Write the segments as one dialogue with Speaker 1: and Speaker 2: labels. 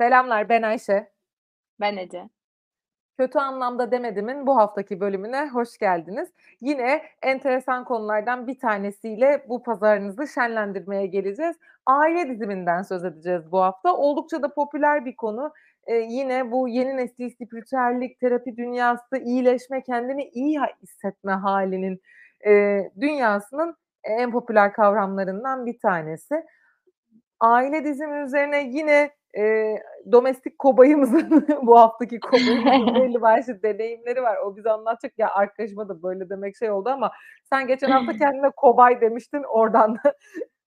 Speaker 1: Selamlar, ben Ayşe.
Speaker 2: Ben Ece.
Speaker 1: Kötü anlamda demedimin bu haftaki bölümüne hoş geldiniz. Yine enteresan konulardan bir tanesiyle bu pazarınızı şenlendirmeye geleceğiz. Aile diziminden söz edeceğiz bu hafta. Oldukça da popüler bir konu. Eee, yine bu yeni nesil spiritüellik, terapi dünyası, iyileşme, kendini iyi hissetme hâlinin, eee, dünyasının en popüler kavramlarından bir tanesi. Aile dizimi üzerine yine, eee, domestik kobayımızın, bu haftaki kobayımızın belli başlı deneyimleri var. O bize anlatacak. Ya, arkadaşıma da böyle demek şey oldu ama sen geçen hafta kendine kobay demiştin. Oradan da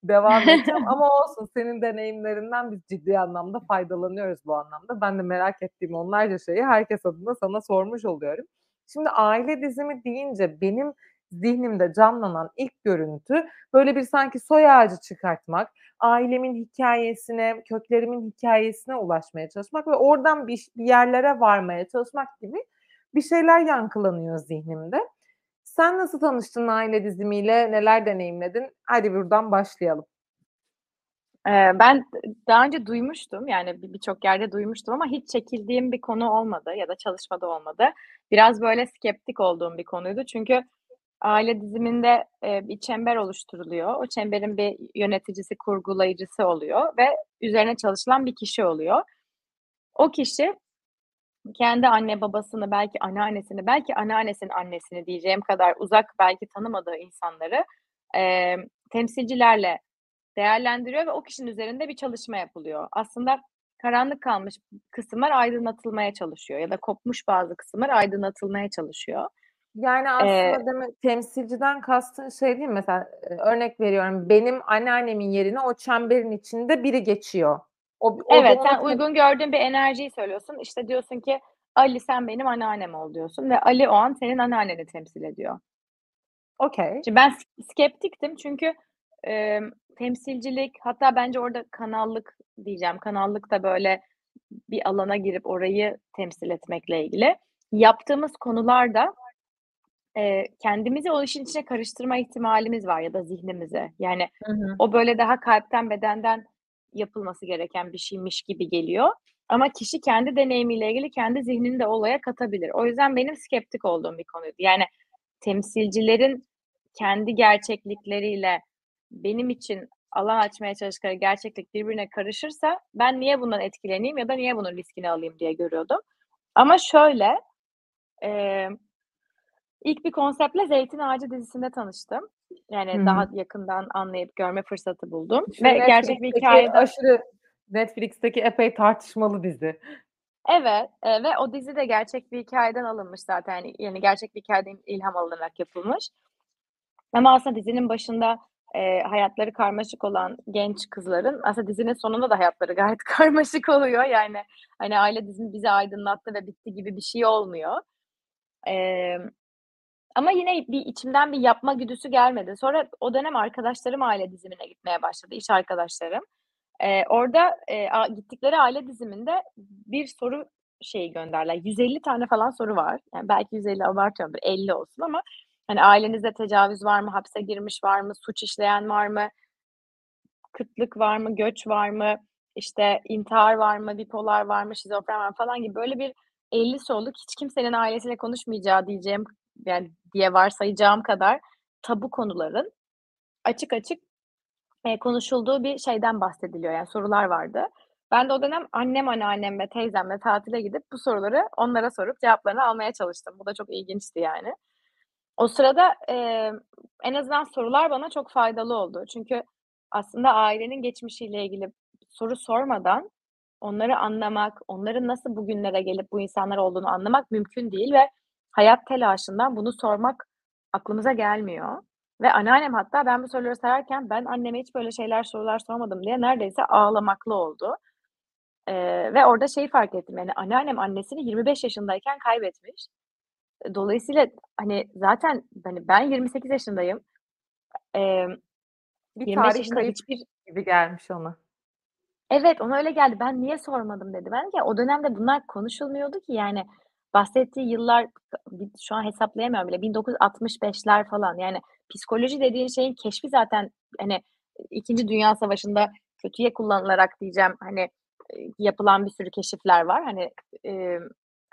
Speaker 1: devam edeceğim ama olsun senin deneyimlerinden biz ciddi anlamda faydalanıyoruz bu anlamda. Ben de merak ettiğim onlarca şeyi herkes adına sana sormuş oluyorum. Şimdi aile dizimi deyince benim zihnimde canlanan ilk görüntü böyle bir sanki soy ağacı çıkartmak, ailemin hikâyesine, köklerimin hikâyesine ulaşmaya çalışmak ve oradan bir bir yerlere varmaya çalışmak gibi bir şeyler yankılanıyor zihnimde. Sen nasıl tanıştın aile dizimiyle, neler deneyimledin? Hadi buradan başlayalım.
Speaker 2: Eee, ben daha önce duymuştum, yani bi birçok yerde duymuştum ama hiç çekildiğim bir konu olmadı ya da çalışma da olmadı. Biraz böyle skeptik olduğum bir konuydu. Çünkü aile diziminde, eee, bir çember oluşturuluyor. O çemberin bir yöneticisi, kurgulayıcısı oluyor ve üzerine çalışılan bir kişi oluyor. O kişi kendi anne babasını, belki anneannesini, belki anneannesinin annesini diyeceğim kadar uzak belki tanımadığı insanları, emm, temsilcilerle değerlendiriyor ve o kişinin üzerinde bir çalışma yapılıyor. Aslında karanlık kalmış kısımlar aydınlatılmaya çalışıyor ya da kopmuş bazı kısımlar aydınlatılmaya çalışıyor.
Speaker 1: Yani, aslında demek temsilciden kastın şey değil mi? Mesela, örnek veriyorum, benim anneannemin yerine o çemberin içinde biri geçiyor. O o
Speaker 2: Evet, sen
Speaker 1: tem
Speaker 2: uygun gördüğün bir enerjiyi söylüyorsun. İşte, diyorsun ki, "Ali, sen benim anneannem ol." diyorsun ve Ali o an senin anneanneni temsil ediyor.
Speaker 1: Okay.
Speaker 2: Şimdi ben skeptiktim çünkü, emm, temsilcilik hatta bence orada kanallık diyeceğim. Kanallık da böyle bir alana girip orayı temsil etmekle ilgili. Yaptığımız konularda, eee, kendimizi o işin içine karıştırma ihtimalimiz var ya da zihnimizi. Yani,
Speaker 1: Hı hı.
Speaker 2: o böyle daha kalpten bedenden yapılması gereken bir şeymiş gibi geliyor ama kişi kendi deneyimiyle ilgili kendi zihnini de olaya katabilir. O yüzden benim skeptik olduğum bir konuydu. Yani, temsilcilerin kendi gerçeklikleriyle benim için alan açmaya çalıştıkları gerçeklik birbirine karışırsa ben niye bundan etkileneyim ya da niye bunun riskini alayım diye görüyordum. Ama şöyle, emm, ilk bir konseptle Zeytin Ağacı dizisinde tanıştım. Yani, daha
Speaker 1: hı.
Speaker 2: yakından anlayıp görme fırsatı buldum
Speaker 1: Şu
Speaker 2: ve gerçek bir hikâyeden
Speaker 1: aşırı Netflix'teki epey tartışmalı dizi.
Speaker 2: Evet, eee, ve o dizi de gerçek bir hikâyeden alınmış zaten. Yani yani, gerçek bir hikâyeden ilham alınarak yapılmış. Ama aslında dizinin başında, eee, hayatları karmaşık olan genç kızların aslında dizinin sonunda da hayatları gayet karmaşık oluyor. Yani, hani, aile dizimi bizi aydınlattı ve bitti gibi bir şey olmuyor. Emm, ama yine bir içimden bir yapma güdüsü gelmedi. Sonra o dönem arkadaşlarım aile dizimine gitmeye başladı, iş arkadaşlarım. Eee, orada, eee, a gittikleri aile diziminde bir soru şeyi gönderdiler. 150 tane falan soru var. Yani, belki 150 abartıyorum, 50 olsun ama, hani, ailenizde tecavüz var mı, hapse girmiş var mı, suç işleyen var mı? Kıtlık var mı, göç var mı, işte, intihar var mı, bipolar var mı, şizofren var mı falan gibi böyle bir 50 soruluk hiç kimsenin ailesiyle konuşmayacağı diyeceğim, yani, diye varsayacağım kadar tabu konuların açık açık, eee, konuşulduğu bir şeyden bahsediliyor, yani, sorular vardı. Ben de o dönem annem, anneannem ve teyzemle tatile gidip bu soruları onlara sorup cevaplarını almaya çalıştım. Bu da çok ilginçti yani. O sırada, emm, en azından sorular bana çok faydalı oldu. Çünkü aslında ailenin geçmişiyle ilgili soru sormadan onları anlamak, onların nasıl bugünlere gelip bu insanlar olduğunu anlamak mümkün değil ve hayat telaşından bunu sormak aklımıza gelmiyor ve anneannem hatta ben bu soruları sorarken ben anneme hiç böyle şeyler, sorular sormadım diye neredeyse ağlamaklı oldu. Eee, ve orada şeyi fark ettim, yani, anneannem annesini 25 yaşındayken kaybetmiş. Dolayısıyla, hani, zaten, hani, ben 28 yaşındayım. Emm,
Speaker 1: Bir
Speaker 2: 25
Speaker 1: tarih kayıp
Speaker 2: hiçbir
Speaker 1: gibi gelmiş ona.
Speaker 2: Evet, ona öyle geldi. "Ben niye sormadım?" dedi. Ben ki, "O dönemde bunlar konuşulmuyordu ki." Yani, bahsettiği yıllar şu an hesaplayamıyorum bile, 1965'ler falan. Yani, psikoloji dediğin şeyin keşfi zaten, hani, 2. Dünya Savaşı'nda kötüye kullanılarak diyeceğim, hani, eee, yapılan bir sürü keşifler var. Hani, emm,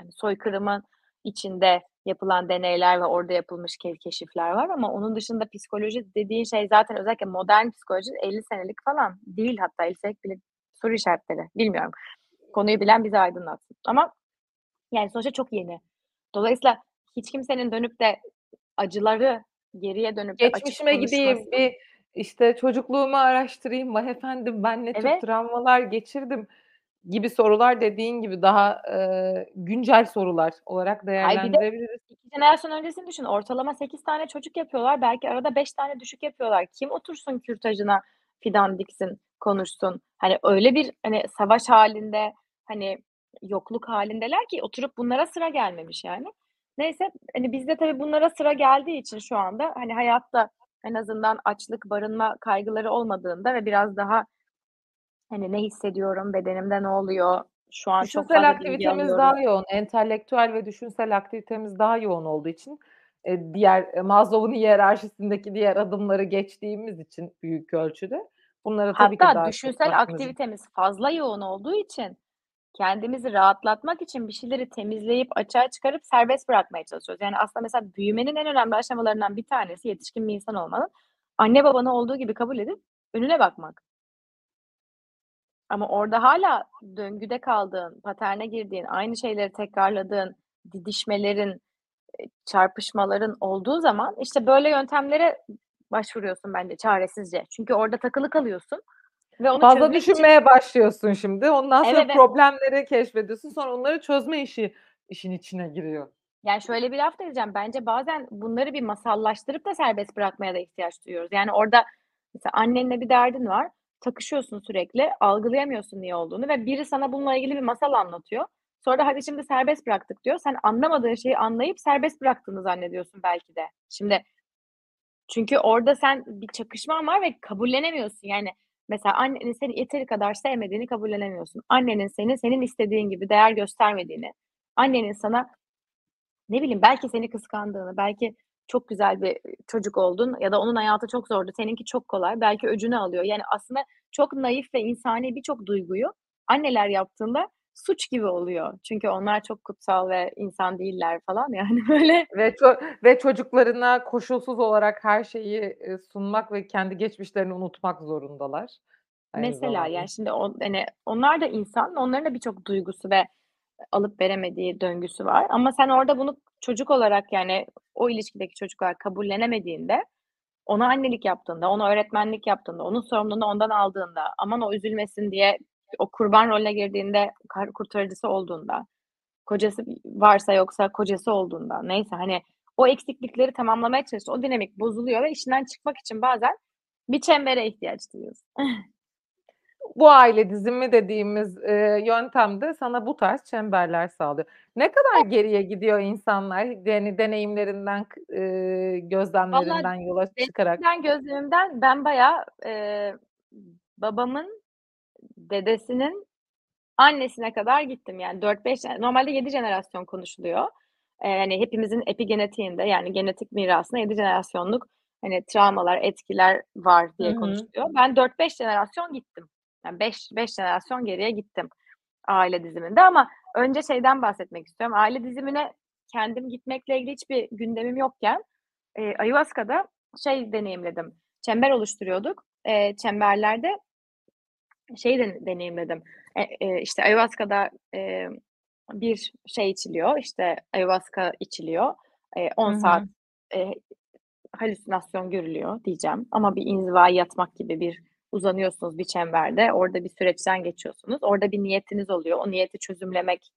Speaker 2: hani, soykırımın içinde yapılan deneyler ve orada yapılmış ke keşifler var ama onun dışında psikoloji dediğin şey zaten özellikle modern psikoloji 50 senelik falan değil hatta 50 senelik bile soru işaretleri. Bilmiyorum. Konuyu bilen bizi aydınlatsın ama yani sonuçta çok yeni. Dolayısıyla hiç kimsenin dönüp de acıları geriye dönüp de açıp
Speaker 1: Geçmişime gideyim,
Speaker 2: konuşması
Speaker 1: bir, işte, çocukluğumu araştırayım, vah efendim ben ne tür
Speaker 2: Evet.
Speaker 1: travmalar geçirdim gibi sorular dediğin gibi daha, eee, güncel sorular olarak
Speaker 2: Hayır bir de
Speaker 1: değerlendirebiliriz.
Speaker 2: 2 jenerasyon öncesini düşün. Ortalama 8 tane çocuk yapıyorlar. Belki arada 5 tane düşük yapıyorlar. Kim otursun kürtajına fidan diksin, konuşsun? Hani öyle bir, hani, savaş hâlinde, hani, yokluk hâlindeler ki oturup bunlara sıra gelmemiş yani. Neyse, hani, bizde tabii bunlara sıra geldiği için şu anda, hani, hayatta en azından açlık, barınma kaygıları olmadığında ve biraz daha, hani, ne hissediyorum, bedenimde ne oluyor, şu an çok
Speaker 1: Düşünsel
Speaker 2: fazla bilgi
Speaker 1: aktivitemiz daha yoğun, entelektüel ve düşünsel aktivitemiz daha yoğun olduğu için, eee, diğer, eee, Maslow'un hiyerarşisindeki diğer adımları geçtiğimiz için büyük ölçüde bunlara tabii ki
Speaker 2: Hatta
Speaker 1: daha çok
Speaker 2: düşünsel aktivitemiz fazla yoğun olduğu için kendimizi rahatlatmak için bir şeyleri temizleyip, açığa çıkarıp serbest bırakmaya çalışıyoruz. Yani aslında mesela büyümenin en önemli aşamalarından bir tanesi yetişkin bir insan olmanın anne babanı olduğu gibi kabul edip önüne bakmak. Ama orada hâlâ döngüde kaldığın, paterne girdiğin, aynı şeyleri tekrarladığın, didişmelerin, eee, çarpışmaların olduğu zaman, işte, böyle yöntemlere başvuruyorsun bence çaresizce. Çünkü orada takılı kalıyorsun ve onu
Speaker 1: Fazla
Speaker 2: çözmek için
Speaker 1: düşünmeye başlıyorsun şimdi. Ondan sonra
Speaker 2: Evet ve
Speaker 1: problemleri keşfediyorsun. Sonra onları çözme işi işin içine giriyor.
Speaker 2: Yani, şöyle bir laf da edeceğim. Bence bazen bunları bir masallaştırıp da serbest bırakmaya da ihtiyaç duyuyoruz. Yani, orada mesela annenle bir derdin var, takışıyorsun sürekli, algılayamıyorsun niye olduğunu ve biri sana bununla ilgili bir masal anlatıyor. Sonra da "Hadi şimdi serbest bıraktık." diyor. Sen anlamadığın şeyi anlayıp serbest bıraktığını zannediyorsun belki de. Şimdi çünkü orada sen bir çakışman var ve kabullenemiyorsun. Yani, mesela annenin seni yeteri kadar sevmediğini kabullenemiyorsun. Annenin seni, senin istediğin gibi değer göstermediğini, annenin sana, ne bileyim, belki seni kıskandığını, belki çok güzel bir, çocuk oldun ya da onun hayatı çok zordu, seninki çok kolay, belki öcünü alıyor. Yani, aslında çok naif ve insani birçok duyguyu anneler yaptığında suç gibi oluyor. Çünkü onlar çok kutsal ve insan değiller falan ya, hani, böyle
Speaker 1: Ve ço ve çocuklarına koşulsuz olarak her şeyi, sunmak ve kendi geçmişlerini unutmak zorundalar
Speaker 2: Mesela,
Speaker 1: zamanda.
Speaker 2: yani, şimdi on hani, onlar da insan, onların da birçok duygusu ve alıp veremediği döngüsü var ama sen orada bunu çocuk olarak, yani, o ilişkideki çocuklar kabullenemediğinde, ona annelik yaptığında, ona öğretmenlik yaptığında, onun sorumluluğunu ondan aldığında, aman o üzülmesin diye o kurban rolüne girdiğinde kurtarıcısı olduğunda, kocası varsa yoksa kocası olduğunda, neyse, hani, o eksiklikleri tamamlamaya çalıştığında o dinamik bozuluyor ve işinden çıkmak için bazen bir çembere ihtiyaç duyuyorsun.
Speaker 1: Bu aile dizimi dediğimiz, eee, yöntem de sana bu tarz çemberler sağlıyor. Ne kadar geriye gidiyor insanlar deni deneyimlerinden,
Speaker 2: Valla
Speaker 1: gözlemlerinden yola çıkarak?
Speaker 2: deneyimden, gözlemimden ben bayağı, eee, babamın dedesinin annesine kadar gittim. Yani 4-5 yani normalde 7 jenerasyon konuşuluyor. Eee, hani, hepimizin epigenetiğinde, yani genetik mirasında 7 jenerasyonluk, hani, travmalar, etkiler var diye
Speaker 1: hı.
Speaker 2: konuşuluyor. Ben 4-5 jenerasyon gittim. Yani 5 5 jenerasyon geriye gittim aile diziminde ama önce şeyden bahsetmek istiyorum. Aile dizimine kendim gitmekle ilgili hiçbir gündemim yokken, eee, Ayahuasca'da şey deneyimledim, çember oluşturuyorduk. Eee, çemberlerde şeyi dene deneyimledim. E eee, işte, Ayahuasca'da, eee, bir şey içiliyor, işte, Ayahuasca içiliyor.
Speaker 1: Hı
Speaker 2: 10 saat,
Speaker 1: hı.
Speaker 2: eee, halüsinasyon görülüyor diyeceğim ama bir inzivaya yatmak gibi bir uzanıyorsunuz bir çemberde, orada bir süreçten geçiyorsunuz. Orada bir niyetiniz oluyor. O niyeti çözümlemek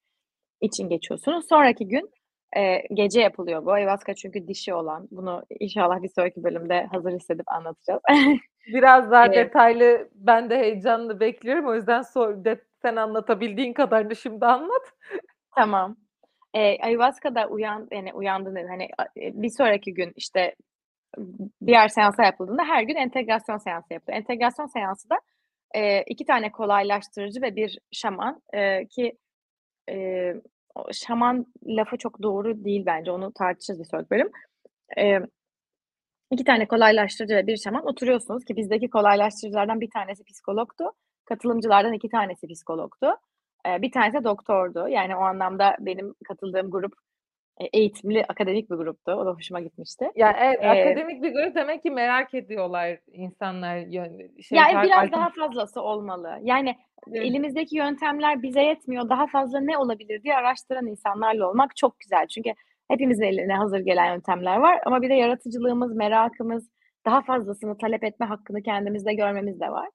Speaker 2: için geçiyorsunuz. Sonraki gün, eee, gece yapılıyor bu. Ayahuasca çünkü dişi olan, bunu inşallah bir sonraki bölümde hazır hissedip anlatacağız.
Speaker 1: Biraz daha
Speaker 2: Eee
Speaker 1: detaylı ben de heyecanla bekliyorum. O yüzden sor det sen anlatabildiğin kadarını şimdi anlat.
Speaker 2: Tamam. Eee, Ayahuasca'da uyan yani uyandığında, hani, eee, bir sonraki gün, işte, diğer seanslar yapıldığında her gün entegrasyon seansı yapılıyor. Entegrasyon seansı da, eee, 2 tane kolaylaştırıcı ve 1 şaman, eee, ki, o şaman lafı çok doğru değil bence, onu tartışırız bir sonraki bölüm. Emm, 2 tane kolaylaştırıcı ve 1 şaman oturuyorsunuz ki bizdeki kolaylaştırıcılardan bir tanesi psikologdu. Katılımcılardan 2 tanesi psikologdu. Eee, 1 tanesi doktordu. Yani o anlamda benim katıldığım grup, eee, eğitimli, akademik bir gruptu. O da hoşuma gitmişti.
Speaker 1: Ya, evet,
Speaker 2: Eee
Speaker 1: akademik bir grup demek ki merak ediyorlar insanlar şey
Speaker 2: Ya,
Speaker 1: fark
Speaker 2: biraz daha fazlası olmalı. Yani
Speaker 1: Evet.
Speaker 2: elimizdeki yöntemler bize yetmiyor, daha fazla ne olabilir diye araştıran insanlarla olmak çok güzel. Çünkü hepimizin eline hazır gelen yöntemler var ama bir de yaratıcılığımız, merakımız, daha fazlasını talep etme hakkını kendimizde görmemiz de var.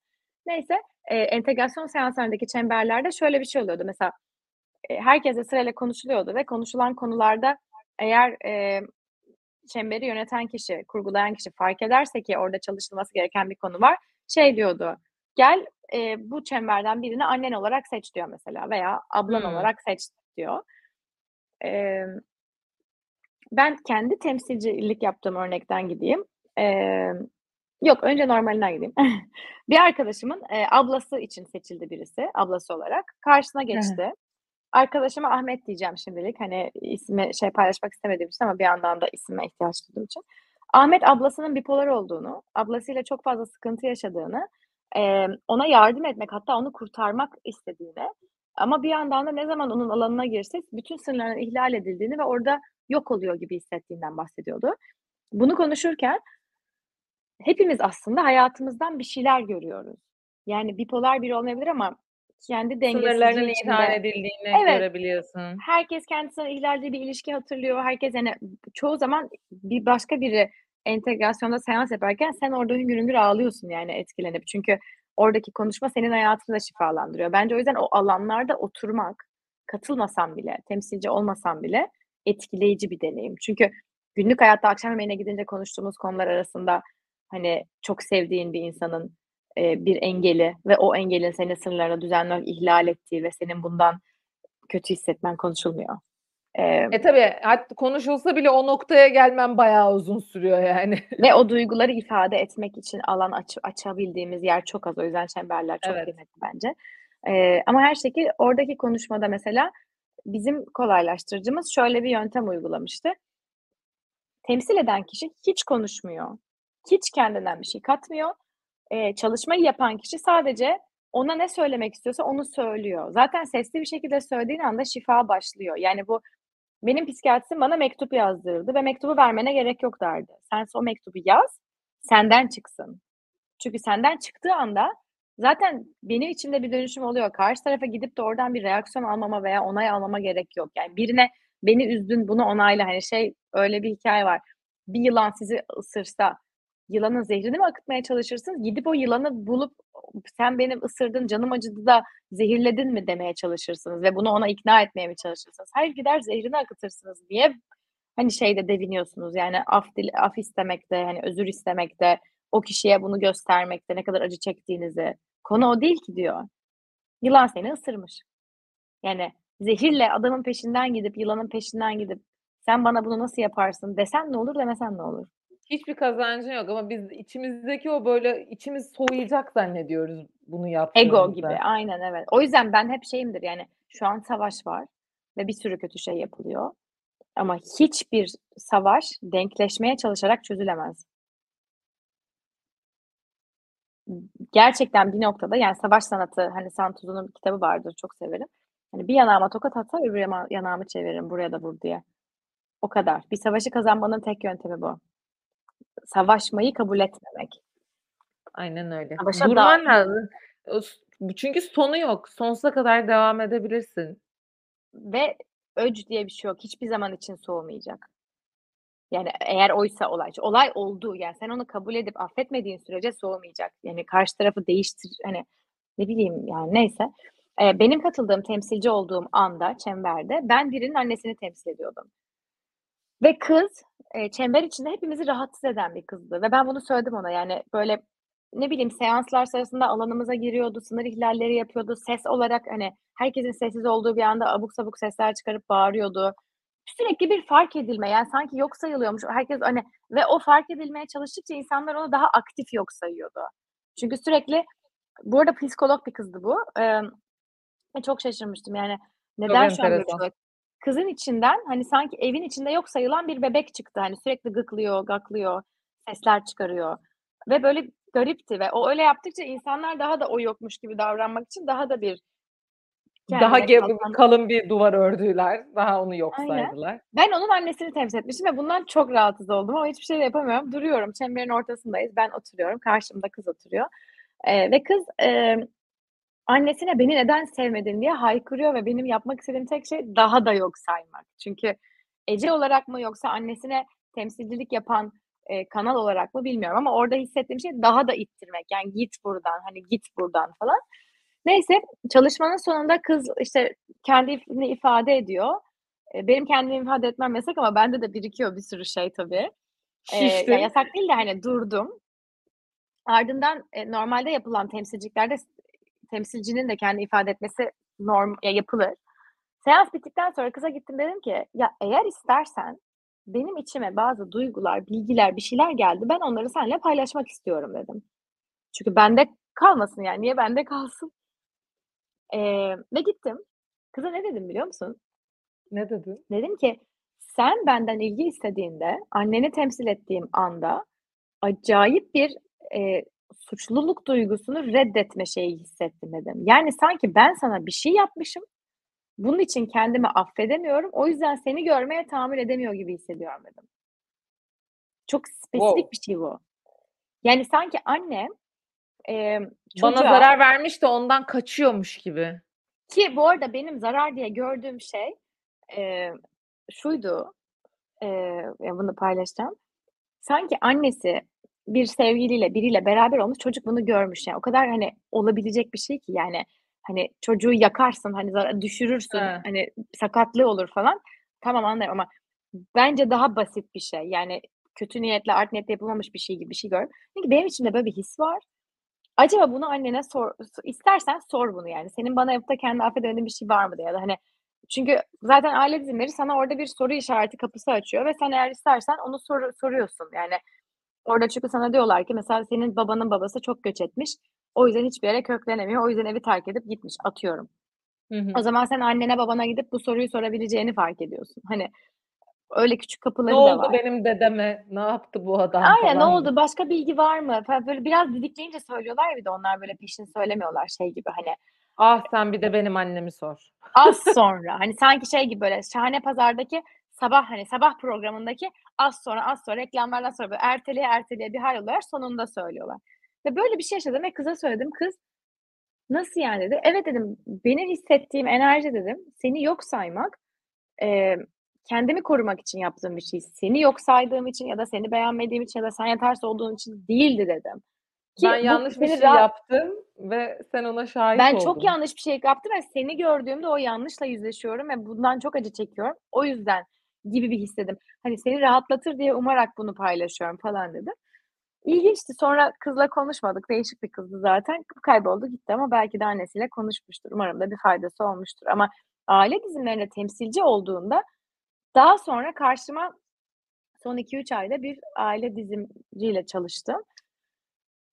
Speaker 2: Neyse, eee, entegrasyon seanslarındaki çemberlerde şöyle bir şey oluyordu. Mesela, eee, herkesle sırayla konuşuluyordu ve konuşulan konularda eğer, eee, çemberi yöneten kişi, kurgulayan kişi fark ederse ki orada çalışılması gereken bir konu var, şey diyordu, "Gel, eee, bu çemberden birini annen olarak seç." diyor mesela veya "Ablan
Speaker 1: Hımm.
Speaker 2: olarak seç." diyor. Emm, ben kendi temsilcilik yaptığım örnekten gideyim. Emm, yok, önce normalinden gideyim. Bir arkadaşımın, eee, ablası için seçildi birisi, ablası olarak. Karşısına geçti. Arkadaşıma Ahmet diyeceğim şimdilik. Hani, ismi şey paylaşmak istemediğim için ama bir yandan da isme ihtiyaç duyduğum için. Ahmet ablasının bipolar olduğunu, ablasıyla çok fazla sıkıntı yaşadığını, emm, ona yardım etmek hatta onu kurtarmak istediğini ama bir yandan da ne zaman onun alanına girse bütün sınırların ihlal edildiğini ve orada yok oluyor gibi hissettiğinden bahsediyordu. Bunu konuşurken hepimiz aslında hayatımızdan bir şeyler görüyoruz. Yani bipolar biri olmayabilir ama kendi
Speaker 1: Sınırlarının
Speaker 2: dengesizliği
Speaker 1: ihlal edildiğini
Speaker 2: Evet.
Speaker 1: görebiliyorsun.
Speaker 2: Herkes kendisine ihlal edildiği bir ilişki hatırlıyor. Herkes, hani, çoğu zaman bir başka biri entegrasyonda seans yaparken sen orada hüngür hüngür ağlıyorsun yani etkilenip. Çünkü oradaki konuşma senin hayatını da şifalandırıyor. Bence o yüzden o alanlarda oturmak, katılmasan bile, temsilci olmasan bile etkileyici bir deneyim. Çünkü günlük hayatta akşam yemeğine gidince konuştuğumuz konular arasında, hani, çok sevdiğin bir insanın, eee, bir engeli ve o engelin senin sınırlarını düzenli ihlal ettiği ve senin bundan kötü hissetmen konuşulmuyor.
Speaker 1: E, tabii. Hat konuşulsa bile o noktaya gelmen bayağı uzun sürüyor yani.
Speaker 2: Ve o duyguları ifade etmek için alan aç açabildiğimiz yer çok az. O yüzden çemberler çok
Speaker 1: Evet.
Speaker 2: kıymetli bence. Eee, ama her şekil oradaki konuşmada mesela bizim kolaylaştırıcımız şöyle bir yöntem uygulamıştı. Temsil eden kişi hiç konuşmuyor. Hiç kendinden bir şey katmıyor. Eee, çalışmayı yapan kişi sadece ona ne söylemek istiyorsa onu söylüyor. Zaten sesli bir şekilde söylediğin anda şifa başlıyor. Yani bu benim psikiyatristim bana mektup yazdırırdı ve mektubu vermene gerek yok derdi. Sen o mektubu yaz, senden çıksın. Çünkü senden çıktığı anda zaten benim içimde bir dönüşüm oluyor. Karşı tarafa gidip de oradan bir reaksiyon almama veya onay almama gerek yok. Yani birine beni üzdün, bunu onayla. Hani, şey, öyle bir hikâye var. Bir yılan sizi ısırsa yılanın zehrini mi akıtmaya çalışırsınız? Gidip o yılanı bulup sen benim ısırdın, canım acıdı da zehirledin mi demeye çalışırsınız ve bunu ona ikna etmeye mi çalışırsınız? Hayır, gider zehrini akıtırsınız. Niye, hani, şeyde deviniyorsunuz yani af dile af istemekte, hani, özür istemekte, o kişiye bunu göstermekte, ne kadar acı çektiğinizi. Konu o değil ki diyor. Yılan seni ısırmış. Yani zehirle adamın peşinden gidip, yılanın peşinden gidip sen bana bunu nasıl yaparsın desen ne olur, demesen ne olur?
Speaker 1: Hiçbir kazancın yok ama biz içimizdeki o, böyle, içimiz soğuyacak zannediyoruz bunu
Speaker 2: Ego gibi.
Speaker 1: yaptığımızda.
Speaker 2: Aynen, evet. O yüzden ben hep şeyimdir yani şu an savaş var ve bir sürü kötü şey yapılıyor ama hiçbir savaş denkleşmeye çalışarak çözülemez. Gerçekten bir noktada yani Savaş Sanatı, hani, Santuzu'nun bir kitabı vardır, çok severim. Hani, bir yanağıma tokat atsa öbür yana yanağımı çeviririm buraya da vur diye. O kadar. Bir savaşı kazanmanın tek yöntemi bu. Savaşmayı kabul etmemek.
Speaker 1: Aynen öyle.
Speaker 2: Savaşa
Speaker 1: Durman
Speaker 2: dâhil
Speaker 1: lazım. Çünkü sonu yok. Sonsuza kadar devam edebilirsin.
Speaker 2: Ve öc diye bir şey yok. Hiçbir zaman için soğumayacak. Yani eğer oysa olay. Olay oldu. Yani sen onu kabul edip affetmediğin sürece soğumayacak. Yani karşı tarafı değiştir hani, ne bileyim, yani neyse. Eee, benim katıldığım, temsilci olduğum anda çemberde ben birinin annesini temsil ediyordum. Ve kız, eee, çember içinde hepimizi rahatsız eden bir kızdı ve ben bunu söyledim ona. Yani, böyle, ne bileyim, seanslar sırasında alanımıza giriyordu, sınır ihlalleri yapıyordu. Ses olarak, hani, herkesin sessiz olduğu bir anda abuk sabuk sesler çıkarıp bağırıyordu. Sürekli bir fark edilme, yani sanki yok sayılıyormuş. Herkes, hani, ve o fark edilmeye çalıştıkça insanlar onu daha aktif yok sayıyordu. Çünkü sürekli Bu arada psikolog bir kızdı bu. Ve çok şaşırmıştım. Yani
Speaker 1: Çok
Speaker 2: neden şu an Kızın içinden, hani, sanki evin içinde yok sayılan bir bebek çıktı. Hani, sürekli gıklıyor, gaklıyor, sesler çıkarıyor. ve böyle garipti ve o öyle yaptıkça insanlar daha da o yokmuş gibi davranmak için daha da bir
Speaker 1: Daha ge kalın bir duvar ördüler. Daha onu yok
Speaker 2: Aynen.
Speaker 1: saydılar.
Speaker 2: Ben onun annesini temsil etmişim ve bundan çok rahatsız oldum ama hiçbir şey de yapamıyorum. Duruyorum, çemberin ortasındayız. Ben oturuyorum, karşımda kız oturuyor. Eee, ve kız, emm, annesine beni neden sevmedin diye haykırıyor ve benim yapmak istediğim tek şey daha da yok saymak. Çünkü Ece olarak mı yoksa annesine temsilcilik yapan, eee, kanal olarak mı bilmiyorum ama orada hissettiğim şey daha da ittirmek. Yani git buradan, hani git buradan falan. Neyse, çalışmanın sonunda kız, işte, kendini ifade ediyor. Eee, benim kendimi ifade etmem yasak ama bende de birikiyor bir sürü şey tabii. Ya,
Speaker 1: Şiştin.
Speaker 2: yasak değil de, hani, durdum. Ardından, eee, normalde yapılan temsilciliklerde temsilcinin de kendini ifade etmesi norm ya, yapılır. Seans bittikten sonra kıza gittim dedim ki, "Ya, eğer istersen benim içime bazı duygular, bilgiler, bir şeyler geldi. Ben onları seninle paylaşmak istiyorum." dedim. Çünkü bende kalmasın yani. Niye bende kalsın? Eee, ve gittim. Kıza ne dedim biliyor musun?
Speaker 1: Ne dedin?
Speaker 2: Dedim ki, "Sen benden ilgi istediğinde, anneni temsil ettiğim anda acayip bir, eee, suçluluk duygusunu reddetme şeyi hissettim." dedim. Yani sanki ben sana bir şey yapmışım. Bunun için kendimi affedemiyorum. O yüzden seni görmeye tahammül edemiyor gibi hissediyorum dedim. Çok spesifik
Speaker 1: Wow.
Speaker 2: bir şey bu. Yani sanki annem,
Speaker 1: Bana
Speaker 2: çocuğa
Speaker 1: zarar vermiş de ondan kaçıyormuş gibi.
Speaker 2: Ki bu arada benim zarar diye gördüğüm şey, eee, şuydu, ya bunu paylaşacağım. Sanki annesi bir sevgiliyle, biriyle beraber olmuş, çocuk bunu görmüş. Yani o kadar, hani, olabilecek bir şey ki yani, hani, çocuğu yakarsın, hani, düşürürsün,
Speaker 1: He.
Speaker 2: hani, sakatlığı olur falan. Tamam, anlarım ama bence daha basit bir şey. Yani kötü niyetle, art niyetle yapılmamış bir şey gibi bir şey. Dedim ki benim içimde böyle bir his var. Acaba bunu annene sor istersen sor bunu yani. Senin bana yapıp da kendini affedemediğin bir şey var mı diye ya da, hani, çünkü zaten aile dizimleri sana orada bir soru işareti kapısı açıyor ve sen eğer istersen onu soru soruyorsun. Yani orada çünkü sana diyorlar ki mesela senin babanın babası çok göç etmiş. O yüzden hiçbir yere köklenemiyor. O yüzden evi terk edip gitmiş, atıyorum.
Speaker 1: Hı hı.
Speaker 2: O zaman sen annene babana gidip bu soruyu sorabileceğini fark ediyorsun. Hani, öyle küçük
Speaker 1: Ne
Speaker 2: kapıları da
Speaker 1: oldu
Speaker 2: var.
Speaker 1: benim dedeme? Ne yaptı bu adam
Speaker 2: Aynen, ne
Speaker 1: falan
Speaker 2: oldu? Başka bilgi var mı? Falan böyle biraz didikleyince söylüyorlar ya bir de onlar böyle peşin söylemiyorlar şey gibi, hani
Speaker 1: Ah, sen bir de benim annemi sor.
Speaker 2: Az sonra, hani, sanki şey gibi böyle Şahane Pazar'daki sabah, hani, sabah programındaki az sonra, az sonra reklamlardan sonra böyle erteleye erteleye bir halloluyorlar, sonunda söylüyorlar. Ve böyle bir şey yaşadım ve kıza söyledim. Kız, "Nasıl yani?" dedi. "Evet." dedim. "Benim hissettiğim enerji" dedim, "seni yok saymak, eee, kendimi korumak için yaptığım bir şey. Seni yok saydığım için ya da seni beğenmediğim için ya da sen yetersiz olduğun için değildi." dedim. Ki
Speaker 1: Ben yanlış bir şey
Speaker 2: rahat
Speaker 1: yaptım ve sen ona şahit
Speaker 2: Ben çok
Speaker 1: oldun.
Speaker 2: yanlış bir şey yaptım ve seni gördüğümde o yanlışla yüzleşiyorum ve bundan çok acı çekiyorum. O yüzden gibi bir his dedim. Hani, seni rahatlatır diye umarak bunu paylaşıyorum falan dedim. İlginçti. Sonra kızla konuşmadık. Değişik bir kızdı zaten. Kayboldu gitti ama belki de annesiyle konuşmuştur. Umarım da bir faydası olmuştur ama aile dizimlerinde temsilci olduğunda daha sonra karşıma son 2-3 ayda bir aile dizimciyle çalıştım.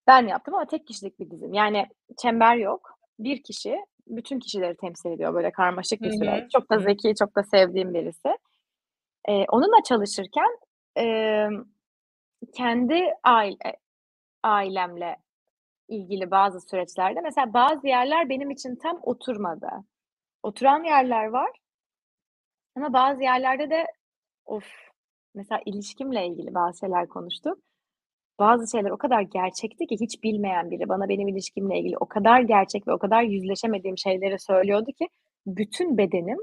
Speaker 2: Ben yaptım ama tek kişilik bir dizim. Yani çember yok. Bir kişi bütün kişileri temsil ediyor. Böyle karmaşık bir süreç. Çok da zeki, çok da sevdiğim birisi. Eee, onunla çalışırken, emm, kendi aile ailemle ilgili bazı süreçlerde mesela bazı yerler benim için tam oturmadı. Oturan yerler var ama bazı yerlerde de of! Mesela ilişkimle ilgili bazı şeyler konuştuk. Bazı şeyler o kadar gerçekti ki hiç bilmeyen biri bana benim ilişkimle ilgili o kadar gerçek ve o kadar yüzleşemediğim şeyleri söylüyordu ki bütün bedenim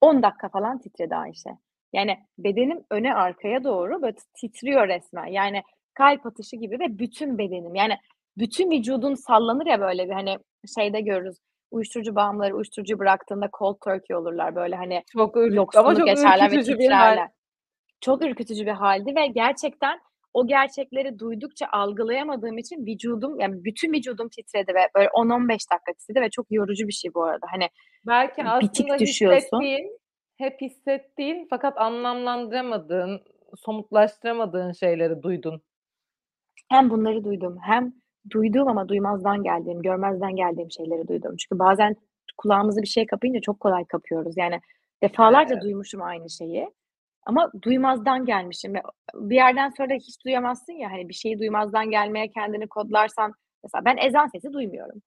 Speaker 2: 10 dakika falan titredi Ayşe. Yani bedenim öne arkaya doğru böyle titriyor resmen. Yani kalp atışı gibi ve bütün bedenim. Yani bütün vücudun sallanır ya böyle bir, hani, şeyde görürüz, uyuşturucu bağımlıları uyuşturucuyu bıraktığında cold turkey olurlar. Böyle, hani,
Speaker 1: Çok ürk ama çok
Speaker 2: yaşarlar ve
Speaker 1: ürkütücü bir
Speaker 2: titrerler. Çok ürkütücü bir hâldi ve gerçekten o gerçekleri duydukça algılayamadığım için vücudum, yani bütün vücudum titredi ve böyle 10-15 dakika titredi ve çok yorucu bir şey bu arada. Hani,
Speaker 1: Belki
Speaker 2: bitik
Speaker 1: aslında
Speaker 2: düşüyorsun.
Speaker 1: hissettiğin, hep hissettiğin fakat anlamlandıramadığın, somutlaştıramadığın şeyleri duydun.
Speaker 2: Hem bunları duydum hem duyduğum ama duymazdan geldiğim, görmezden geldiğim şeyleri duydum. Çünkü bazen kulağımızı bir şeye kapayınca çok kolay kapıyoruz. Yani defalarca
Speaker 1: Evet.
Speaker 2: duymuşum aynı şeyi Ama duymazdan gelmişim ve bir yerden sonra hiç duyamazsın ya, hani, bir şeyi duymazdan gelmeye kendini kodlarsan mesela ben ezan sesi duymuyorum.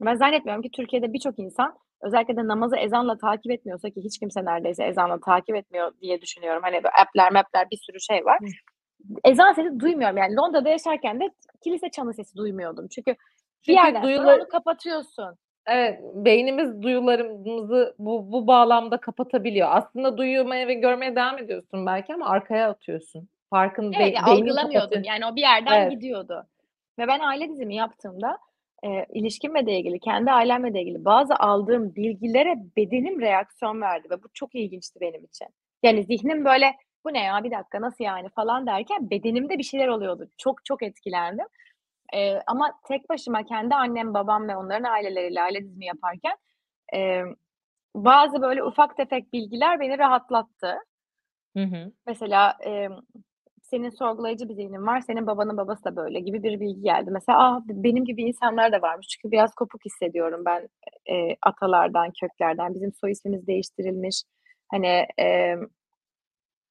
Speaker 2: Ben zannetmiyorum ki Türkiye'de birçok insan özellikle de namazı ezanla takip etmiyorsa ki hiç kimse neredeyse ezanla takip etmiyor diye düşünüyorum. Hani, böyle app'ler map'ler bir sürü şey var. Ezan sesi duymuyorum. Yani Londra'da yaşarken de kilise çanı sesi duymuyordum. Çünkü bir
Speaker 1: Çünkü
Speaker 2: yerden sonra
Speaker 1: duyular
Speaker 2: onu kapatıyorsun.
Speaker 1: Evet, beynimiz duyularımızı bu bu bağlamda kapatabiliyor. Aslında duymaya ve görmeye devam ediyorsun belki ama arkaya atıyorsun. Farkın
Speaker 2: Evet,
Speaker 1: be
Speaker 2: algılamıyordum. Yani o bir yerden
Speaker 1: Evet.
Speaker 2: gidiyordu ve ben aile dizimi yaptığımda, eee, ilişkimle de ilgili, kendi ailemle de ilgili bazı aldığım bilgilere bedenim reaksiyon verdi ve bu çok ilginçti benim için. Yani zihnim böyle, "Bu ne ya, bir dakika, nasıl yani?" falan derken bedenimde bir şeyler oluyordu. Çok çok etkilendim. Eee, ama tek başıma kendi annem, babam ve onların aileleriyle aile dizimi yaparken, emm, bazı böyle ufak tefek bilgiler beni rahatlattı.
Speaker 1: Hı hı.
Speaker 2: Mesela, emm, "Senin sorgulayıcı bir zihnin var, senin babanın babası da böyle." gibi bir bilgi geldi. Mesela, "A, benim gibi insanlar da varmış." Çünkü biraz kopuk hissediyorum ben, eee, atalardan, köklerden. Bizim soy ismimiz değiştirilmiş. Hani, emm,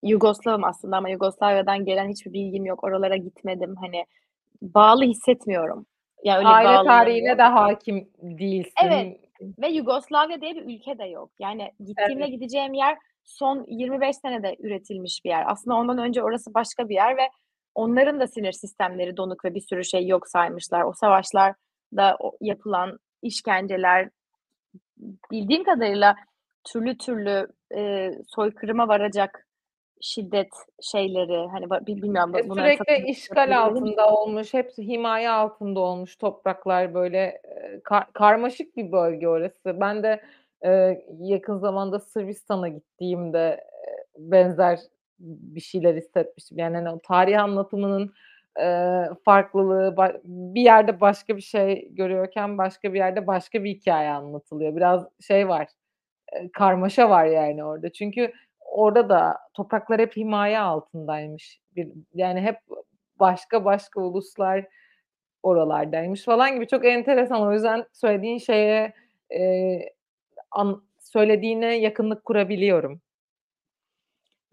Speaker 2: Yugoslavım aslında ama Yugoslavya'dan gelen hiçbir bilgim yok. Oralara gitmedim. Hani, bağlı hissetmiyorum. Ya, öyle
Speaker 1: Aile tarihine
Speaker 2: yok.
Speaker 1: de
Speaker 2: Evet
Speaker 1: değilsin.
Speaker 2: ve Yugoslavya diye bir ülke de yok. Yani gittiğimde
Speaker 1: Evet.
Speaker 2: gideceğim yer son 25 senede üretilmiş bir yer. Aslında ondan önce orası başka bir yer ve onların da sinir sistemleri donuk ve bir sürü şeyi yok saymışlar. O savaşlarda yapılan işkenceler, bildiğim kadarıyla türlü türlü, eee, soykırıma varacak şiddet şeyleri, hani, bilmiyorum
Speaker 1: E, sürekli işgal altında olmuş, hepsi himaye altında olmuş topraklar böyle, eee, ka karmaşık bir bölge orası. Ben de, yakın zamanda Sırbistan'a gittiğimde, benzer bir şeyler hissetmiştim. Yani, hani, o tarih anlatımının, eee, farklılığı, bir yerde başka bir şey görüyorken başka bir yerde başka bir hikâye anlatılıyor. Biraz şey var, eee, karmaşa var yani orada. Çünkü orada da topraklar hep himaye altındaymış. Bir yani hep başka başka uluslar oralardaymış falan gibi çok enteresan. O yüzden söylediğin şeye, eee, an söylediğine yakınlık kurabiliyorum.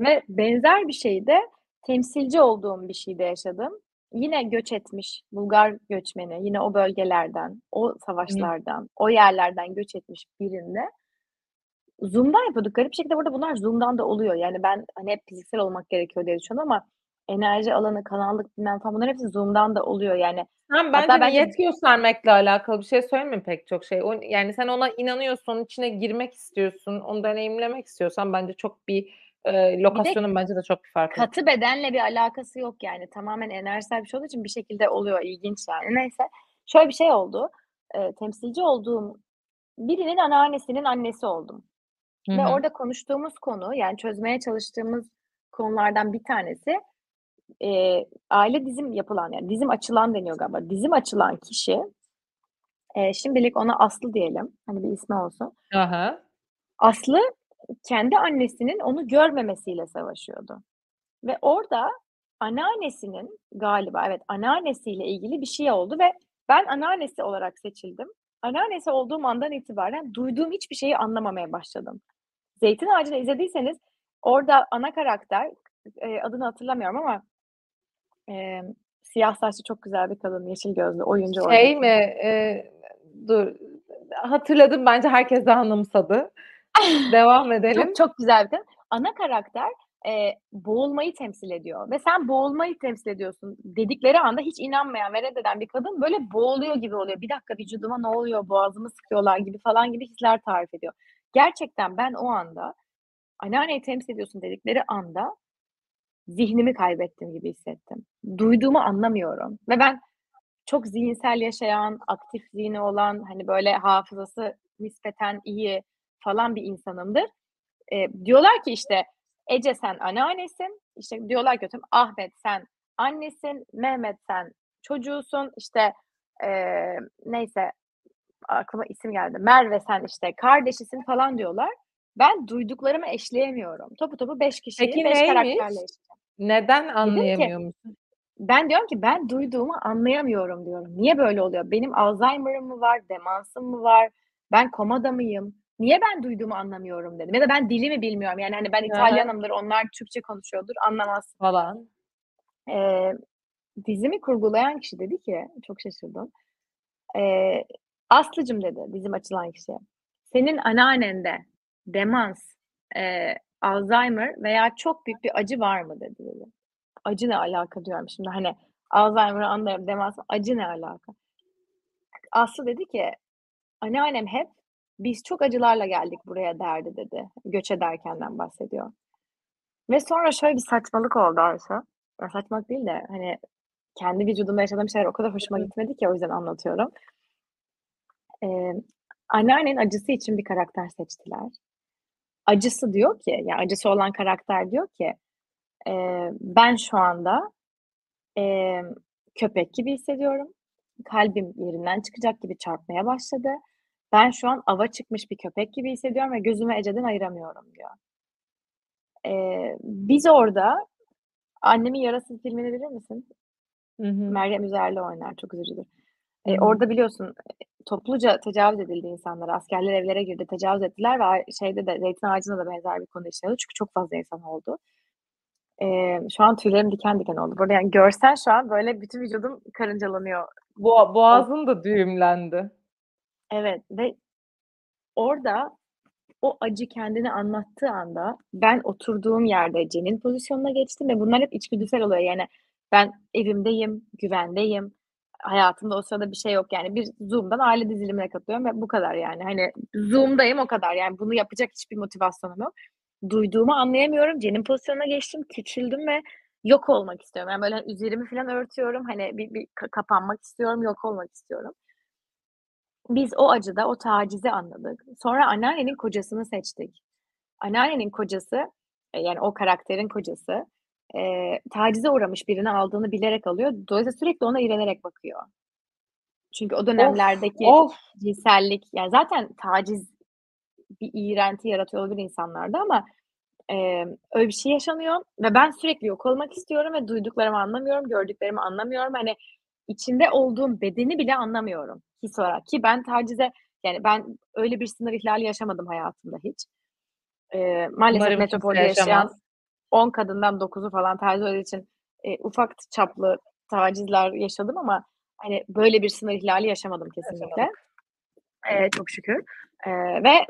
Speaker 2: Ve benzer bir şeyi de temsilci olduğum bir şeyde yaşadım. Yine göç etmiş Bulgar göçmeni, yine o bölgelerden, o savaşlardan, o yerlerden göç etmiş birinde Zoom'dan yapıyorduk. Garip şekilde burada bunlar Zoom'dan da oluyor. Yani ben, hani, hep fiziksel olmak gerekiyor diye düşünüyordum ama enerji alanı, kanallık bilmem falan bunların hepsi Zoom'dan da oluyor. Yani hatta
Speaker 1: bence
Speaker 2: bence
Speaker 1: niyet göstermekle alakalı bir şey söyleyeyim mi pek çok şey? O yani sen ona inanıyorsun, içine girmek istiyorsun, onu deneyimlemek istiyorsan bence çok bir,
Speaker 2: Bir de
Speaker 1: lokasyonun bence de çok bir farkı
Speaker 2: katı bedenle bir alakası yok yani. Tamamen enerjisel bir şey olduğu için bir şekilde oluyor. İlginç yani. Neyse. Şöyle bir şey oldu. Eee, temsilci olduğum birinin anneannesinin annesi oldum
Speaker 1: Hı
Speaker 2: ve orada konuştuğumuz konu, yani çözmeye çalıştığımız konulardan bir tanesi, eee, aile dizim yapılan, yani dizim açılan deniyor galiba. Dizim açılan kişi, eee, şimdilik ona Aslı diyelim, hani, bir ismi olsun.
Speaker 1: Hı.
Speaker 2: Aslı kendi annesinin onu görmemesiyle savaşıyordu ve orada anneannesinin galiba, evet, anneannesiyle ilgili bir şey oldu ve ben anneannesi olarak seçildim. Anneannesi olduğum andan itibaren duyduğum hiçbir şeyi anlamamaya başladım. Zeytin Ağacı'nı izlediyseniz orada ana karakter, adını hatırlamıyorum ama, emm, siyah saçlı çok güzel bir kadın, yeşil gözlü oyuncu
Speaker 1: Şey mi, eee, dur, hatırladım bence herkes de anımsadı. Devam
Speaker 2: Çok
Speaker 1: edelim.
Speaker 2: çok güzel bir kadın. Ana karakter, eee, boğulmayı temsil ediyor ve sen boğulmayı temsil ediyorsun dedikleri anda hiç inanmayan ve reddeden bir kadın böyle boğuluyor gibi oluyor. "Bir dakika, vücuduma ne oluyor, boğazımı sıkıyorlar." gibi falan gibi hisler tarif ediyor. Gerçekten ben o anda "Anneanneyi temsil ediyorsun." dedikleri anda zihnimi kaybettim gibi hissettim. Duyduğumu anlamıyorum ve ben çok zihinsel yaşayan, aktif zihni olan, hani, böyle hafızası nispeten iyi falan bir insanımdır. Eee, diyorlar ki, işte, "Ece sen anneannesin." İşte, diyorlar ki "Ahmet sen annesin, Mehmet sen çocuğusun." İşte, eee, neyse aklıma isim geldi. "Merve sen, işte, kardeşisin." falan diyorlar. Ben duyduklarımı eşleyemiyorum. Topu topu 5 kişiyi,
Speaker 1: Peki
Speaker 2: 5 karakterle
Speaker 1: Neden
Speaker 2: Dedim ki
Speaker 1: anlayamıyor musun?
Speaker 2: ben diyorum ki "Ben duyduğumu anlayamıyorum." diyorum. "Niye böyle oluyor? Benim Alzheimer'ım mı var, demansım mı var, ben komada mıyım, Niye ben duyduğumu anlamıyorum dedim. Ya da ben dilimi bilmiyorum. Yani hani ben. İtalyanımdır, onlar Türkçe konuşuyordur, anlamaz.
Speaker 1: Falan.
Speaker 2: Eee, dizimi kurgulayan kişi dedi ki, çok şaşırdım. Eee, "Aslıcığım" dedi dizim açılan kişi, "Senin anneannende demans, eee, Alzheimer veya çok büyük bir acı var mı?" dedi dedi. "Acı ne alaka?" diyorum şimdi, hani, Alzheimer'ı anlarım, demans, acı ne alaka? Aslı dedi ki, "Anneannem hep biz çok acılarla geldik buraya." derdi dedi. Göç ederkenden bahsediyor. Ve sonra şöyle bir saçmalık oldu. Ya saçmalık değil de, hani, kendi vücudumda yaşadığım şeyler o kadar hoşuma gitmedi ki o yüzden anlatıyorum. Eee, anneannenin acısı için bir karakter seçtiler. Acısı diyor ki, yani acısı olan karakter diyor ki, eee, "Ben şu anda, emm, köpek gibi hissediyorum. Kalbim yerinden çıkacak gibi çarpmaya başladı. Ben şu an ava çıkmış bir köpek gibi hissediyorum ve gözümü Ece'den ayıramıyorum." diyor. Eee, biz orada Annemin Yarası filmini bilir misin?
Speaker 1: Hı hı.
Speaker 2: Meryem Üzerli oynar, çok üzücüdür.
Speaker 1: Hı.
Speaker 2: orada biliyorsun, topluca tecavüz edildi insanlara. Askerler evlere girdi, tecavüz ettiler ve şeyde de Zeytin Ağacı'nda da benzer bir konu işleniyordu çünkü çok fazla insan oldu. Eee, şu an tüylerim diken diken oldu. Burada yani görsen şu an böyle bütün vücudum karıncalanıyor.
Speaker 1: Boğa
Speaker 2: O
Speaker 1: boğazın da düğümlendi.
Speaker 2: Evet ve orada o acı kendini anlattığı anda ben oturduğum yerde Ece'nin pozisyonuna geçtim ve bunlar hep içgüdüsel oluyor. Yani ben evimdeyim, güvendeyim. Hayatımda o sırada bir şey yok. Yani bir Zoom'dan aile dizilimine katılıyorum ve bu kadar yani. Hani Zoom'dayım o kadar. Yani bunu yapacak hiçbir motivasyonum yok. Duyduğumu anlayamıyorum. Cen'in pozisyonuna geçtim, küçüldüm ve yok olmak istiyorum. Yani böyle hani üzerimi falan örtüyorum. Hani bir bir ka kapanmak istiyorum, yok olmak istiyorum. Biz o acıda o tacizi anladık. Sonra anneannenin kocasını seçtik. Anneannenin kocası, eee, yani o karakterin kocası, eee, tacize uğramış birini aldığını bilerek alıyor. Dolayısıyla sürekli ona iğrenerek bakıyor. Çünkü o
Speaker 1: Of,
Speaker 2: dönemlerdeki
Speaker 1: of!
Speaker 2: cinsellik, yani zaten taciz bir iğrenti yaratıyor olabilir insanlarda ama, emm, öyle bir şey yaşanıyor ve ben sürekli yok olmak istiyorum ve duyduklarımı anlamıyorum, gördüklerimi anlamıyorum. Hani, içinde olduğum bedeni bile anlamıyorum his olarak ki ben tacize yani ben öyle bir sınır ihlali yaşamadım hayatımda hiç. Eee, maalesef
Speaker 1: Umarım
Speaker 2: metropolde yaşayan. 10 kadından 9'u falan uğradığı için, eee, ufak çaplı tacizler yaşadım ama, hani, böyle bir sınır ihlali yaşamadım kesinlikle. Eee, çok şükür. Eee, ve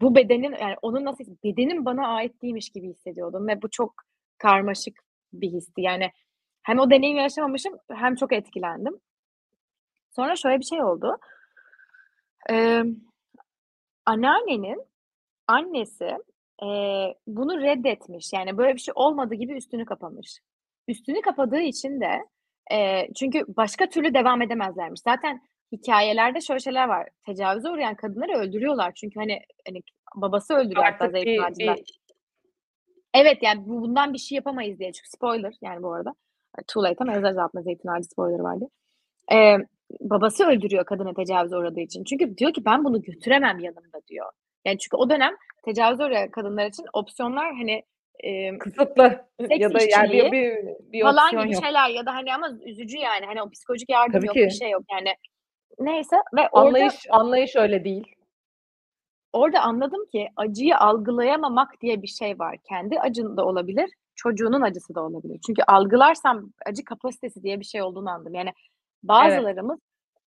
Speaker 2: bu bedenin, yani onun nasıl bedenim bana ait değilmiş gibi hissediyordum ve bu çok karmaşık bir histi. Yani hem o deneyimi yaşamamışım hem çok etkilendim. Sonra şöyle bir şey oldu. Emm, anneannenin annesi, eee, bunu reddetmiş. Yani böyle bir şey olmadı gibi üstünü kapamış. Üstünü kapadığı için de, eee, çünkü başka türlü devam edemezlermiş. Zaten hikâyelerde şöyle şeyler var. Tecavüze uğrayan kadınları öldürüyorlar. Çünkü, hani hani, babası öldürüyor hatta
Speaker 1: Artık
Speaker 2: Zeytin
Speaker 1: bir bir
Speaker 2: Evet, yani bu bundan bir şey yapamayız diye. Çünkü spoiler yani bu arada. Too late ama yazarız altına Zeytin Ağacı spoiler'ı var diye. Eee, babası öldürüyor kadına tecavüze uğradığı için. Çünkü diyor ki ben bunu götüremem yanımda diyor. Yani çünkü o dönem tecavüze uğrayan kadınlar için opsiyonlar, hani, emm,
Speaker 1: Kısıtlı ya da yani
Speaker 2: işçiliği
Speaker 1: bir bir
Speaker 2: falan gibi
Speaker 1: yok.
Speaker 2: şeyler ya da, hani, ama üzücü yani. Hani, o psikolojik yardım
Speaker 1: Tabii
Speaker 2: yok, bir
Speaker 1: ki.
Speaker 2: şey yok yani. Neyse ve orada
Speaker 1: Anlayış anlayış öyle değil.
Speaker 2: orada anladım ki acıyı algılayamamak diye bir şey var. Kendi acın da olabilir, çocuğunun acısı da olabilir. Çünkü algılarsam acı kapasitesi diye bir şey olduğunu anladım. Yani
Speaker 1: Evet.
Speaker 2: bazılarımız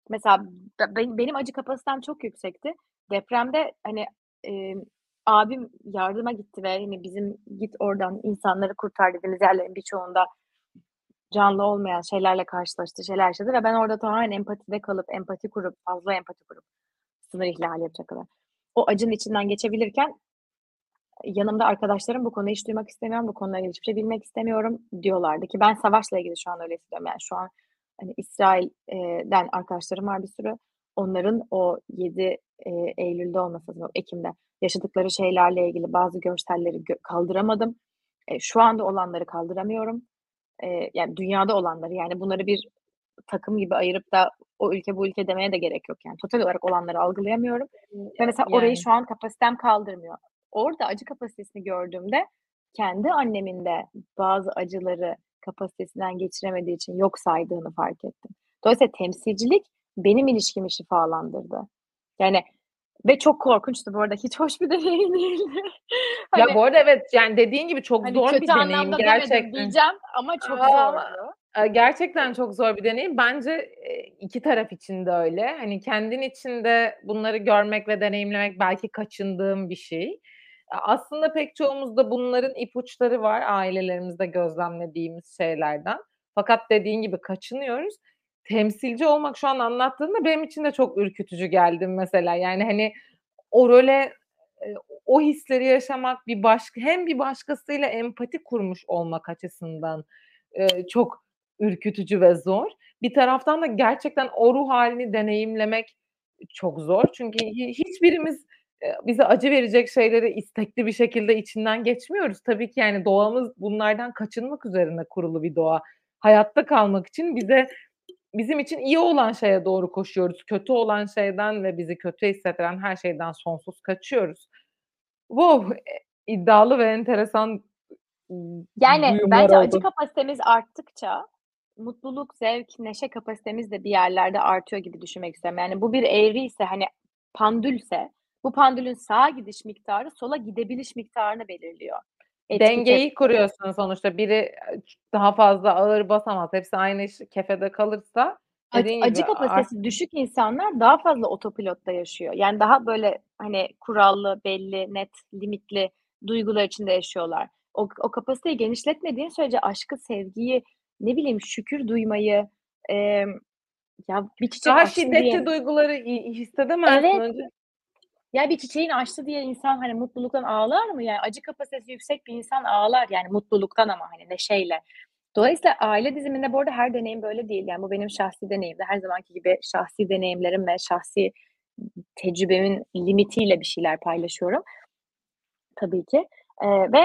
Speaker 2: mesela be benim benim acı kapasitem çok yüksekti. Depremde, hani, emm, abim yardıma gitti ve, hani, bizim "Git oradan insanları kurtar." dediğimiz yerlerin birçoğunda canlı olmayan şeylerle karşılaştı, şeyler yaşadı ve ben orada tamamen empatide kalıp, empati kurup, fazla empati kurup sınır ihlali yapacak kadar o acının içinden geçebilirken yanımda arkadaşlarım "Bu konuyu hiç duymak istemiyorum, bu ilgili hiçbir şey bilmek istemiyorum." diyorlardı ki ben savaşla ilgili şu an öyle hissediyorum. Yani şu an, hani, İsrail eee, den arkadaşlarım var bir sürü. Onların o 7, eee, Eylül'de olması lazım, Ekim'de yaşadıkları şeylerle ilgili bazı görselleri gö kaldıramadım. Eee, şu anda olanları kaldıramıyorum. Eee, yani dünyada olanları, yani bunları bir takım gibi ayırıp da o ülke, bu ülke demeye de gerek yok yani. Total olarak olanları algılayamıyorum ve mesela orayı
Speaker 1: Yani.
Speaker 2: şu an kapasitem kaldırmıyor. Orada acı kapasitesini gördüğümde kendi annemin de bazı acıları kapasitesinden geçiremediği için yok saydığını fark ettim. Dolayısıyla temsilcilik benim ilişkimi şifalandırdı. Yani Ve çok korkunçtu bu arada. Hiç hoş bir deneyim değildi.
Speaker 1: Ya,
Speaker 2: Hani
Speaker 1: bu arada evet, yani, dediğin gibi çok
Speaker 2: Hani,
Speaker 1: zor bir deneyim
Speaker 2: anlamda demedim
Speaker 1: gerçekten.
Speaker 2: diyeceğim ama çok
Speaker 1: A!
Speaker 2: zordu.
Speaker 1: Eee, gerçekten çok zor bir deneyim. Bence, eee, 2 taraf için de öyle. Hani, kendin için de bunları görmek ve deneyimlemek belki kaçındığın bir şey. Aslında pek çoğumuzda bunların ipuçları var ailelerimizde gözlemlediğimiz şeylerden. Fakat dediğin gibi kaçınıyoruz. Temsilci olmak şu an anlattığında benim için de çok ürkütücü geldi mesela. Yani, hani, o role, eee, o hisleri yaşamak bir başka hem bir başkasıyla empati kurmuş olmak açısından, eee, çok ürkütücü ve zor. Bir taraftan da gerçekten o ruh hâlini deneyimlemek çok zor. Çünkü hi hiçbirimiz, eee, bize acı verecek şeyleri istekli bir şekilde içinden geçmiyoruz. Tabii ki, yani, doğamız bunlardan kaçınmak üzerine kurulu bir doğa. Hayatta kalmak için bize bizim için iyi olan şeye doğru koşuyoruz. Kötü olan şeyden ve bizi kötü hissettiren her şeyden sonsuz kaçıyoruz. Wow! Eee, iddialı ve enteresan,
Speaker 2: Yani, bence acı
Speaker 1: oldu.
Speaker 2: kapasitemiz arttıkça mutluluk, zevk, neşe kapasitemiz de bir yerlerde artıyor gibi düşünmek istiyorum. Yani, bu bir eğriyse, hani, pendülse bu pendülün sağa gidiş miktarı sola gidebiliş miktarını belirliyor. Etki
Speaker 1: Dengeyi kuruyorsun sonuçta. Biri, daha fazla ağır basamaz. Hepsi aynı kefede kalırsa dediğin gibi
Speaker 2: acı
Speaker 1: ar
Speaker 2: kapasitesi düşük insanlar daha fazla otopilotta yaşıyor. Yani, daha böyle, hani, kurallı, belli, net, limitli duygular içinde yaşıyorlar. O o kapasiteyi genişletmediğin sürece aşkı, sevgiyi, ne bileyim, şükür duymayı, emm, ya, bir çiçek
Speaker 1: Daha
Speaker 2: açtı diye
Speaker 1: şiddetli duyguları hissedemezsin
Speaker 2: Evet.
Speaker 1: önce
Speaker 2: Ya, bir çiçeğin açtı diye insan, hani, mutluluktan ağlar mı? Yani, acı kapasitesi yüksek bir insan ağlar, yani, mutluluktan ama, hani, neşeyle. Dolayısıyla aile diziminde bu arada her deneyim böyle değil. Yani, bu benim şahsi deneyimdi. Her zamanki gibi şahsi deneyimlerim ve şahsi tecrübemin limitiyle bir şeyler paylaşıyorum tabii ki. Eee, ve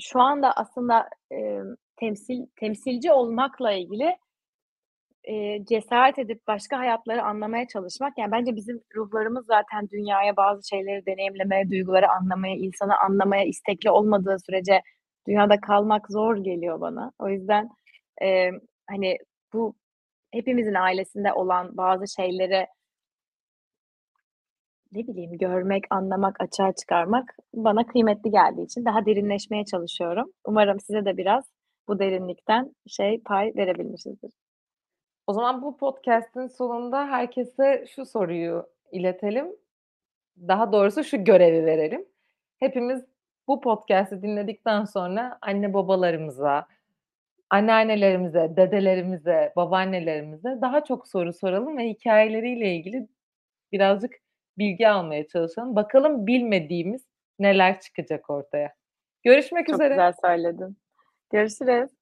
Speaker 2: şu anda aslında, emm, temsil temsilci olmakla ilgili, eee, cesaret edip başka hayatları anlamaya çalışmak, yani, bence bizim ruhlarımız zaten dünyaya bazı şeyleri deneyimlemeye, duyguları anlamaya, insanı anlamaya istekli olmadığı sürece dünyada kalmak zor geliyor bana. O yüzden, emm, hani, bu hepimizin ailesinde olan bazı şeyleri ne bileyim, görmek, anlamak, açığa çıkarmak bana kıymetli geldiği için daha derinleşmeye çalışıyorum. Umarım size de biraz bu derinlikten şey, pay verebilmişizdir.
Speaker 1: O zaman bu podcast'in sonunda herkese şu soruyu iletelim. Daha doğrusu şu görevi verelim. Hepimiz bu podcast'i dinledikten sonra anne babalarımıza, anneannelerimize, dedelerimize, babaannelerimize daha çok soru soralım ve hikâyeleriyle ilgili birazcık bilgi almaya çalışalım. Bakalım bilmediğimiz neler çıkacak ortaya. Görüşmek
Speaker 2: Çok
Speaker 1: üzere.
Speaker 2: güzel söyledin. Görüşürüz.